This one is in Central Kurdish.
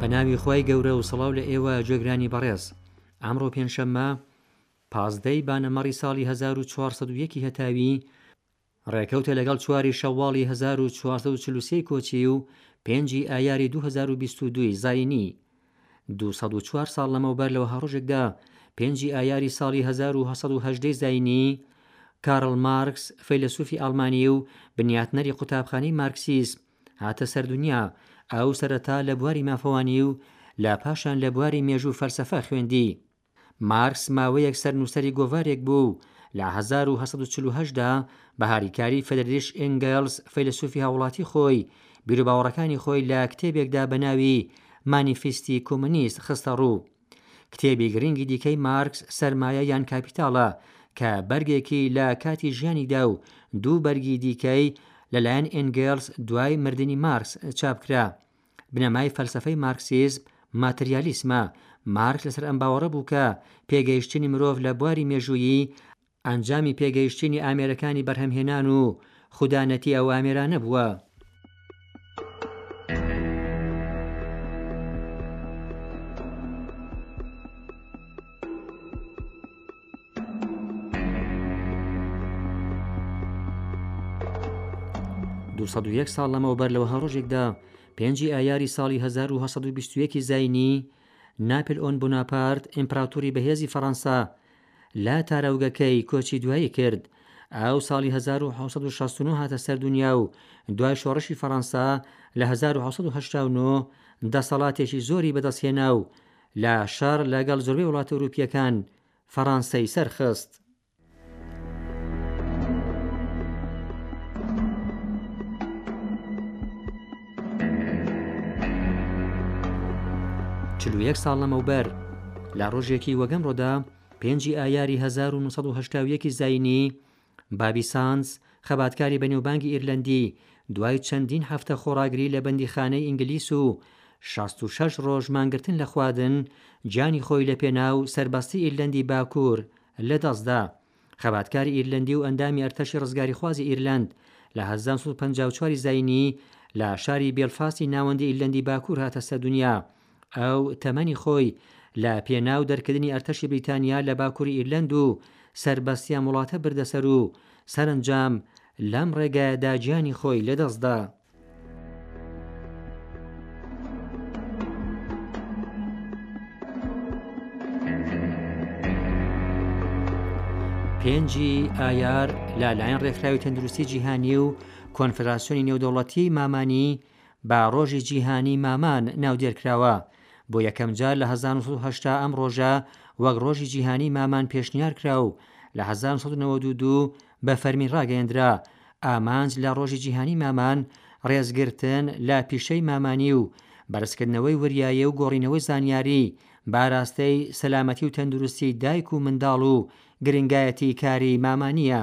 بەناوی خوای گەورە و سڵاو لە ئێوە گوێگرانی بەڕێز ئەمڕۆ پێنجشەممە پازدەی بانەمەڕی ساڵی 1401 ی هەتاوی ڕێکەوتە لەگەڵ چواری شەواڵی 1440 کۆچی و پێنجی ئایاری 2022 زینی دوو سەد و چوار ساڵ لەمەوبەر لە وەها ڕۆژێکدا، پێنج ی ئایاری ساڵی هەزار و هەشت سەد و هەژدە زاینی، کارل مارکس، فەیلەسوفی ئاڵمانی و بنیاتنەری قوتابخانەی مارکسیسم، هاتە سەر دونیا، ئەو سەرەتا لە بواری مافەوانی و لە پاشان لە بواری مێژوو و فەلسەفە خوێندی. مارکس ماوەیەک سەرنووسەری گۆڤارێک بوو و لە هەزار و هەشت سەد و چل و هەشت دا بە هاریکاری فردریش ئێنگەلس فەیلەسوفی هاووڵاتی خۆی، بیروباوەڕەکانی خۆی لە کتێبێکدا بە ناوی مانیفیستی کۆمۆنیست خستە ڕوو. کتێبی گرنگی دیکەی مارکس سەرمایە یان کاپیتاڵە کە بەرگێکی لە کاتی ژیانیدا و دوو بەرگی دیکەی لەلایەن ئێنگەلس دوای مردنی مارکس چاپکرا. بنەمای فەلسەفەی مارکسیزم ماتریالیسمە، مارکس لەسەر ئەم باوەڕە بوو کە پێگەیشتنی مرۆڤ لە بواری مێژوویی ئەنجامی پێگەیشتنی ئامێرەکانی بەرهەمهێنان و خودانەتی ئەو ئامێرانە بووە. دوو سەد و یەک ساڵ لەمەوبەر لە وەها ڕۆژێکدا پێنجی ئایاری ساڵی 1920 زینی ناپل ئۆن بناپارت ئیمپراتوری بەهێزی فەڕەنسا لا تارەوگەکەی کۆچی دوایی کرد ئەو ساڵی 1969 هاتە سەر دنیا و دوای شۆڕشی فەڕەنسا لە 1970 دەسەڵاتێکی زۆری بەدەستهێنا و لە شەڕ لە گەڵ زۆربەی وڵاتە ئەوروپییەکان فەڕانسەی سەر خست. چل و یەک ساڵ لەمەوبەر لە ڕۆژێکی وەگەمڕۆدا پێنجی ئایاری هەزار و نۆ سەد و هەشتا و یەکی زاینی، بابی سانس، خەباتکاری بەنێوبانگی ئیرلەندی، دوای چەندین هەفتە خۆڕاگری لە بەندیخانەی ئینگلیس و شەست و شەش ڕۆژ مانگرتن لە خواردن، گیانی خۆی لە پێناو سەربەستی ئیرلەندی باکوور لە دەست دا. خەباتکاری ئیرلەندی و ئەندامی ئەرتەشی ڕزگاریخوازی ئیرلەند لە هەزار و نۆ سەد و پەنجا و چوار ی زایینی لە شاری بێلفاستی ناوەندی ئیرلەندی باکوور هاتە سەر دونیا. ئەو تەمەنی خۆی لە پێناو دەرکردنی ئەرتەشی بریتانیا لە باکوری ئیرلەند و سەربەستی ئەم وڵاتە بردە سەر و سەرەنجام لەم ڕێگایەدا گیانی خۆی لە دەست دا. پێنجی ئایار لە لایەن ڕێکخراوی تەندروستی جیهانی و کۆنفراسیۆنی نێودەوڵەتی مامانی بە ڕۆژی جیهانی مامان ناودێرکراوە، بۆ یەکەم جار لە هەزار و نۆ سەد و هەشتا ئەم ڕۆژە وەک ڕۆژی جیهانی مامان پێشنیار کرا و لە هەزار و نۆ سەد و نەوەد و دوو بە فەرمی ڕاگەیەندرا، ئامانج لە ڕۆژی جیهانی مامان ڕێزگرتن لە پیشەی مامانی و بەرزکردنەوەی وریایی و گۆڕینەوەی زانیاری بە ئاراستەی سەلامەتی و تەندروستی دایک و منداڵ و گرنگایەتی کاری مامانییە.